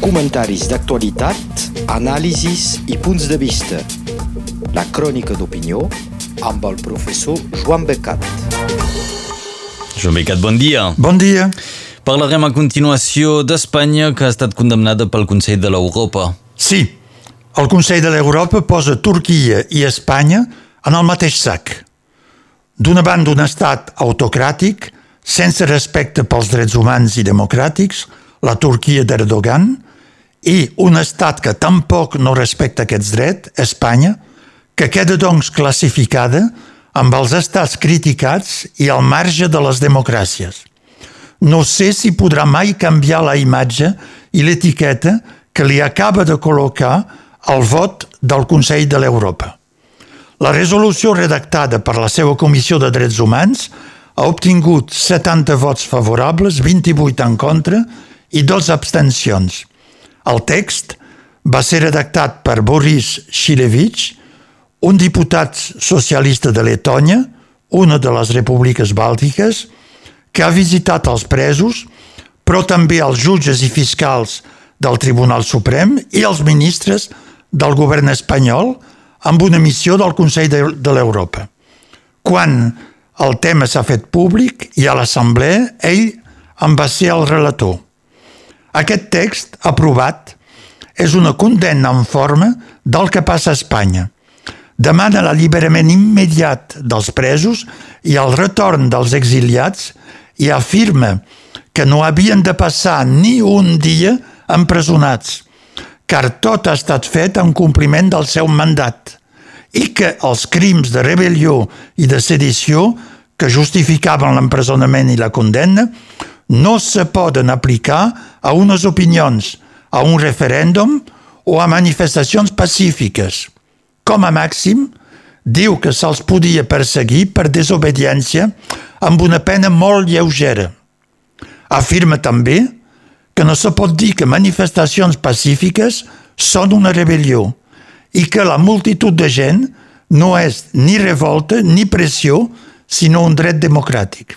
Comentaris d'actualitat, anàlisis i punts de vista. La crònica d'opinió amb el professor Joan Becat. Joan Becat, bon dia. Bon dia. Parlarem a continuació d'Espanya, que ha estat condemnada pel Consell de l'Europa. Sí, el Consell de l'Europa posa Turquia i Espanya en el mateix sac. D'una banda, un estat autocràtic, sense respecte pels drets humans i democràtics, la Turquia d'Erdogan, i un estat que tampoc no respecta aquests drets, Espanya, que queda doncs classificada amb els estats criticats i al marge de les democràcies. No sé si podrà mai canviar la imatge i l'etiqueta que li acaba de col·locar el vot del Consell de l'Europa. La resolució redactada per la seva Comissió de Drets Humans ha obtingut 70 vots favorables, 28 en contra i dos abstencions. El text va ser redactat per Boris Shilevich, un diputat socialista de Letònia, una de les repúbliques bàltiques, que ha visitat els presos, però també els jutges i fiscals del Tribunal Suprem i els ministres del govern espanyol amb una missió del Consell de, l'Europa. Quan el tema s'ha fet públic i a l'Assemblea, ell en va ser el relator. Aquest text, aprovat, és una condemna en forma del que passa a Espanya. Demana l'alliberament immediat dels presos i el retorn dels exiliats i afirma que no havien de passar ni un dia empresonats, car tot ha estat fet en compliment del seu mandat i que els crims de rebel·lió i de sedició que justificaven l'empresonament i la condemna no se poden aplicar a unes opinions, a un referèndum o a manifestacions pacífiques. Com a màxim, diu que se'ls podia perseguir per desobediència amb una pena molt lleugera. Afirma també que no se pot dir que manifestacions pacífiques són una rebel·lió i que la multitud de gent no és ni revolta ni pressió, sinó un dret democràtic.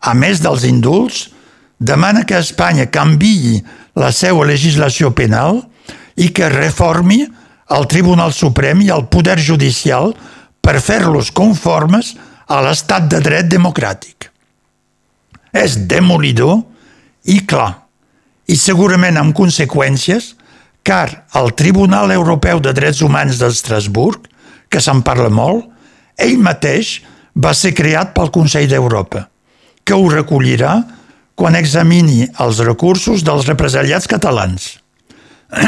A més dels indults, demana que Espanya canviï la seva legislació penal i que reformi el Tribunal Suprem i el Poder Judicial per fer-los conformes a l'estat de dret democràtic. És demolidor i clar, i segurament amb conseqüències, car el Tribunal Europeu de Drets Humans d'Estrasburg, que se'n parla molt, ell mateix va ser creat pel Consell d'Europa, que ho recollirà quan examini els recursos dels represaliats catalans.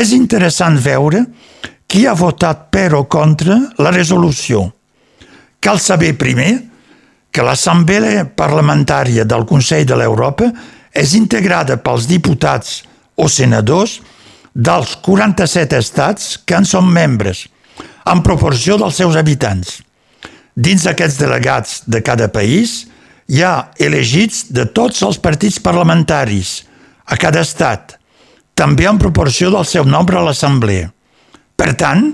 És interessant veure qui ha votat per o contra la resolució. Cal saber primer que l'Assemblea Parlamentària del Consell de l'Europa és integrada pels diputats o senadors dels 47 estats que en són membres, en proporció dels seus habitants. Dins d'aquests delegats de cada país hi ha elegits de tots els partits parlamentaris a cada estat, també en proporció del seu nombre a l'Assemblea. Per tant,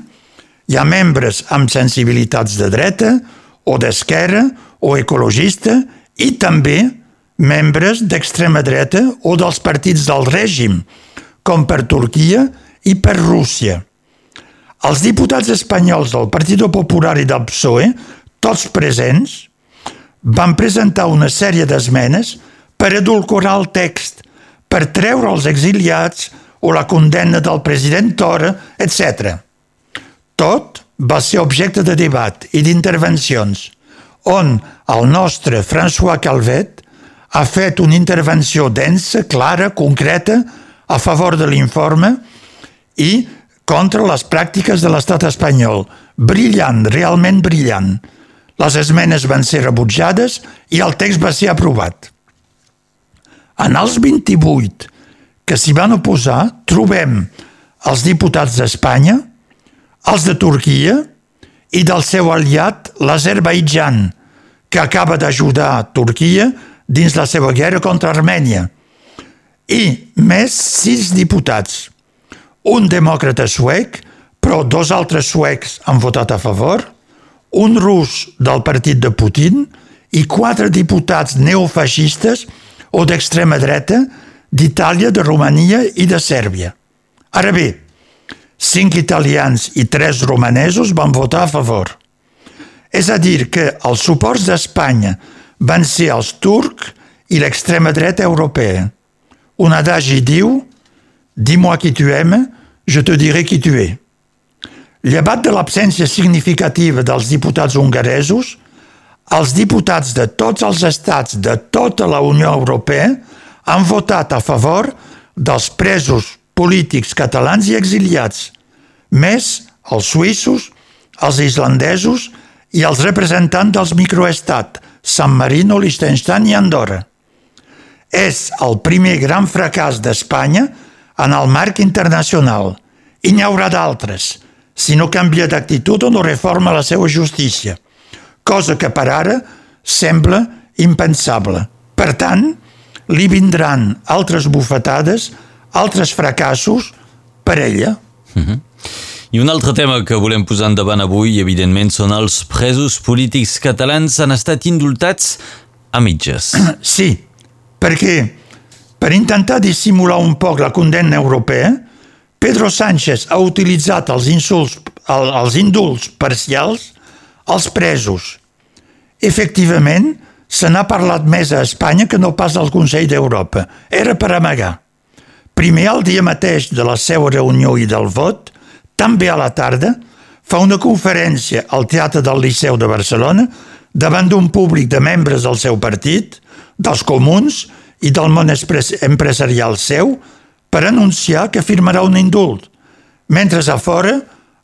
hi ha membres amb sensibilitats de dreta o d'esquerra o ecologista i també membres d'extrema dreta o dels partits del règim, com per Turquia i per Rússia. Els diputats espanyols del Partit Popular i del PSOE, tots presents, van presentar una sèrie d'esmenes per edulcorar el text, per treure els exiliats o la condemna del president Torra, etc. Tot va ser objecte de debat i d'intervencions, on el nostre François Calvet ha fet una intervenció densa, clara, concreta, a favor de l'informe i contra les pràctiques de l'estat espanyol. Brillant, realment brillant. Les esmenes van ser rebutjades i el text va ser aprovat. En els 28 que s'hi van oposar trobem els diputats d'Espanya, els de Turquia i del seu aliat l'Azerbaidjan, que acaba d'ajudar Turquia dins la seva guerra contra Armènia, i més sis diputats, un demòcrata suec, però dos altres suecs han votat a favor, un rus del partit de Putin i quatre diputats neofeixistes o d'extrema dreta d'Itàlia, de Romania i de Sèrbia. Ara bé, cinc italians i tres romanesos van votar a favor. És a dir, que els suports d'Espanya van ser els turcs i l'extrema dreta europea. Un adagi diu «Dis-moi qui tu aimes, je te dirai qui tu es». Llevat de l'absència significativa dels diputats hongaresos, els diputats de tots els estats de tota la Unió Europea han votat a favor dels presos polítics catalans i exiliats, més els suïssos, els islandesos i els representants dels microestats, San Marino, Liechtenstein i Andorra. És el primer gran fracàs d'Espanya en el marc internacional i n'hi haurà d'altres, si no canvia d'actitud o no reforma la seva justícia, cosa que per ara sembla impensable. Per tant, li vindran altres bufetades, altres fracassos per ella. Mm -hmm. I un altre tema que volem posar endavant avui, evidentment, són els presos polítics catalans han estat indultats a mitges. Sí, perquè per intentar dissimular un poc la condemna europea, Pedro Sánchez ha utilitzat els, insults, els indults parcials als presos. Efectivament, se n'ha parlat més a Espanya que no pas al Consell d'Europa. Era per amagar. Primer, el dia mateix de la seva reunió i del vot, també a la tarda, fa una conferència al Teatre del Liceu de Barcelona davant d'un públic de membres del seu partit, dels comuns i del món empresarial seu per anunciar que firmarà un indult, mentre a fora,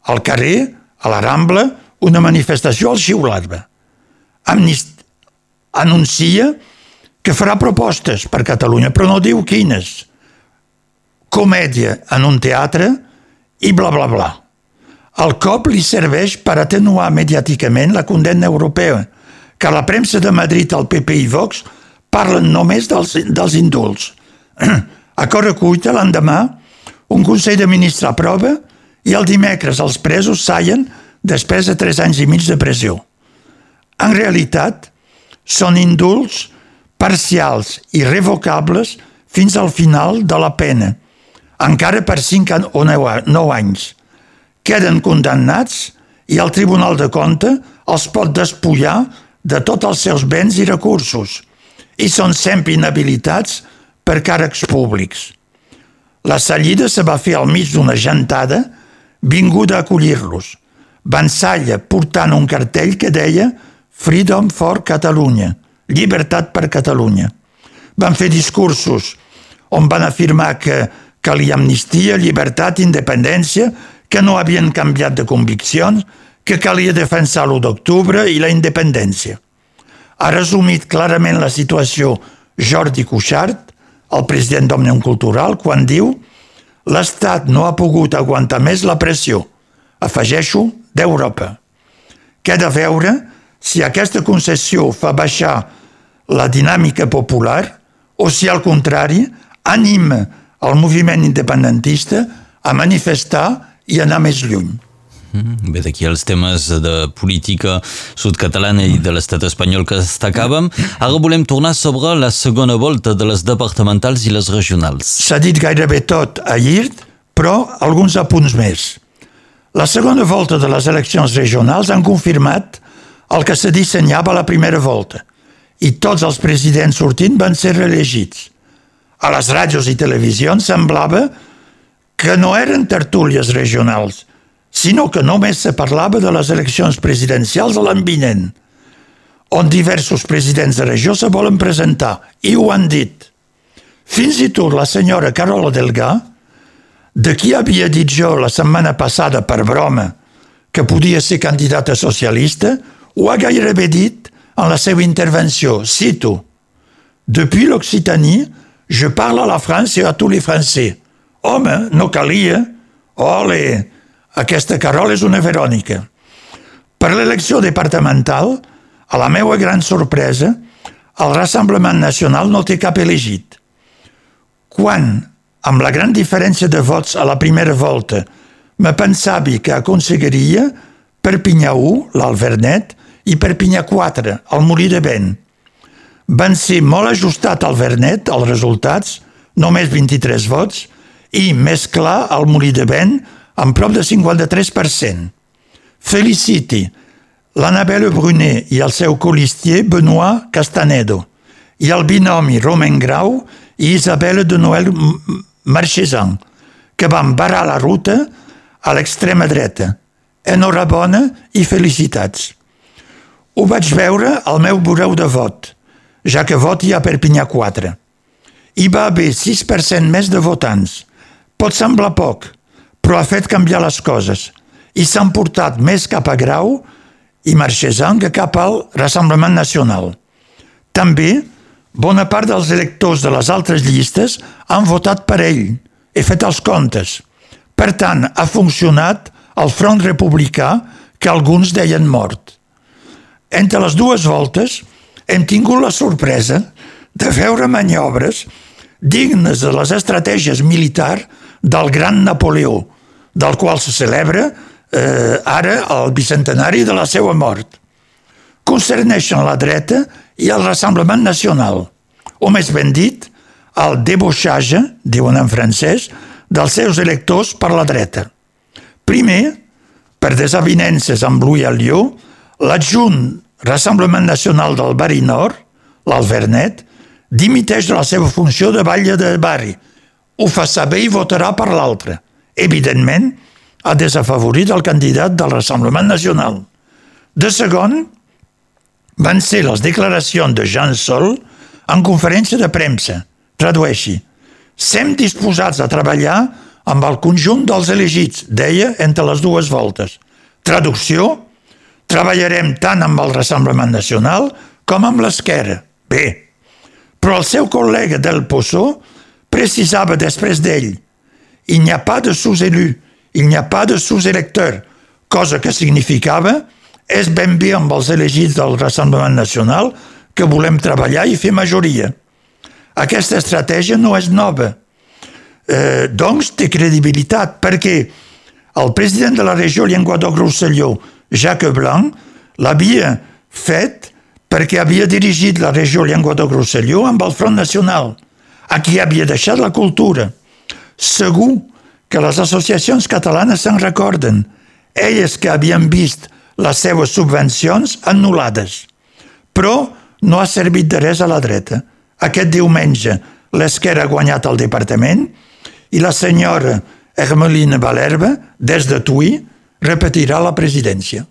al carrer, a la Rambla, una manifestació al xiular-me. Amnist anuncia que farà propostes per Catalunya, però no diu quines. Comèdia en un teatre i bla, bla, bla. El cop li serveix per atenuar mediàticament la condemna europea, que la premsa de Madrid, el PP i Vox parlen només dels, dels indults. A Correcuita, l'endemà, un Consell de Ministres aprova i el dimecres els presos sallen després de tres anys i mig de pressió. En realitat, són indults parcials i revocables fins al final de la pena, encara per 5 o 9 anys. Queden condemnats i el Tribunal de Compte els pot despullar de tots els seus béns i recursos i són sempre inhabilitats per càrrecs públics. La sallida se va fer al mig d'una gentada vinguda a acollir-los. Vansalla portant un cartell que deia Freedom for Catalunya, llibertat per Catalunya. Van fer discursos on van afirmar que calia amnistia, llibertat, independència, que no havien canviat de conviccions, que calia defensar l'1 d'octubre i la independència. Ha resumit clarament la situació Jordi Cuixart, el president d'Òmnium Cultural, quan diu l'Estat no ha pogut aguantar més la pressió, afegeixo, d'Europa. Queda veure si aquesta concessió fa baixar la dinàmica popular o si, al contrari, anima el moviment independentista a manifestar i anar més lluny. Mm-hmm. Bé, d'aquí els temes de política sud-catalana i de l'estat espanyol que destacàvem. Ara volem tornar sobre la segona volta de les departamentals i les regionals. S'ha dit gairebé tot ahir, però alguns apunts més. La segona volta de les eleccions regionals han confirmat el que se dissenyava a la primera volta, i tots els presidents sortint van ser reelegits. A les ràdios i televisions semblava que no eren tertúlies regionals, sinó que només se parlava de les eleccions presidencials a l'any vinent, on diversos presidents de regió se volen presentar, i ho han dit. Fins i tot la senyora Carola Delgà, de qui havia dit jo la setmana passada per broma que podia ser candidata socialista, ho ha gairebé dit en la seva intervenció. Cito, Depuis l'Occitanie, je parle à la France et à tous les Français. Home, no calia. Ole, aquesta Carol és una Verònica. Per l'elecció departamental, a la meva gran sorpresa, el Rassemblement Nacional no té cap elegit. Quan, amb la gran diferència de vots a la primera volta, me pensava que aconseguiria Perpinyà 1, l'Alvernet, i Perpinyà 4, el Molí de Vent. Van ser molt ajustat al Vernet, els resultats, només 23 vots, i més clar el Molí de Vent, amb prop de 53%. Feliciti l'Annabelle Brunet i el seu colistier Benoit Castanedo i el binomi Romain Grau i Isabelle de Noël Marchesan, que van barrar la ruta a l'extrema dreta. Enhorabona i felicitats. Ho vaig veure al meu bureu de vot, ja que voti a Perpinyà 4. Hi va haver 6% més de votants. Pot semblar poc, però ha fet canviar les coses i s'han portat més cap a Grau i Marchesan que cap al Rassemblement Nacional. També, bona part dels electors de les altres llistes han votat per ell. He fet els comptes. Per tant, ha funcionat el front republicà que alguns deien mort. Entre les dues voltes hem tingut la sorpresa de veure maniobres dignes de les estratègies militars del gran Napoleó, del qual se celebra eh, ara el bicentenari de la seva mort. Concerneixen la dreta i el Rassemblement Nacional, o més ben dit, el deboixatge, diuen en francès, dels seus electors per la dreta. Primer, per desavinences amb Louis Allió, l'adjunt Rassemblement Nacional del Bari Nord, l'Alvernet, dimiteix de la seva funció de batlle de Bari. Ho fa saber i votarà per l'altre. Evidentment, ha desafavorit el candidat del Rassemblement Nacional. De segon, van ser les declaracions de Jean Sol en conferència de premsa. Tradueixi. Sem disposats a treballar amb el conjunt dels elegits, deia entre les dues voltes. Traducció, treballarem tant amb el Rassemblement Nacional com amb l'esquerra. Bé, però el seu col·lega del Poçó precisava després d'ell il n'y a pas de sous-élu, il n'y a pas de sous-électeur, cosa que significava és ben bé amb els elegits del Rassemblement Nacional que volem treballar i fer majoria. Aquesta estratègia no és nova, eh, doncs té credibilitat, perquè el president de la regió Llenguadoc-Rousselló, Jacques Blanc, l'havia fet perquè havia dirigit la regió Llenguadoc-Rousselló amb el Front Nacional, a qui havia deixat la cultura. Segur que les associacions catalanes se'n recorden, elles que havien vist les seues subvencions anul·lades. Però no ha servit de res a la dreta. Aquest diumenge l'Esquerra ha guanyat el departament i la senyora Hermeline Valerba, des de Tui, repetirà la presidència.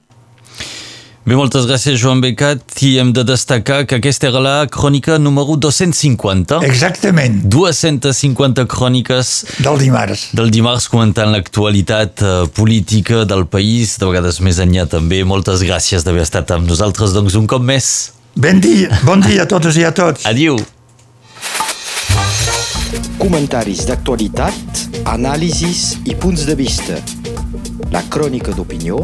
Bé, moltes gràcies, Joan Becat, i hem de destacar que aquesta era la crònica número 250. Exactament. 250 cròniques del dimarts. Del dimarts comentant l'actualitat uh, política del país, de vegades més enllà també. Moltes gràcies d'haver estat amb nosaltres, doncs, un cop més. Ben dia, bon dia a totes i a tots. Adiu. Comentaris d'actualitat, anàlisis i punts de vista. La crònica d'opinió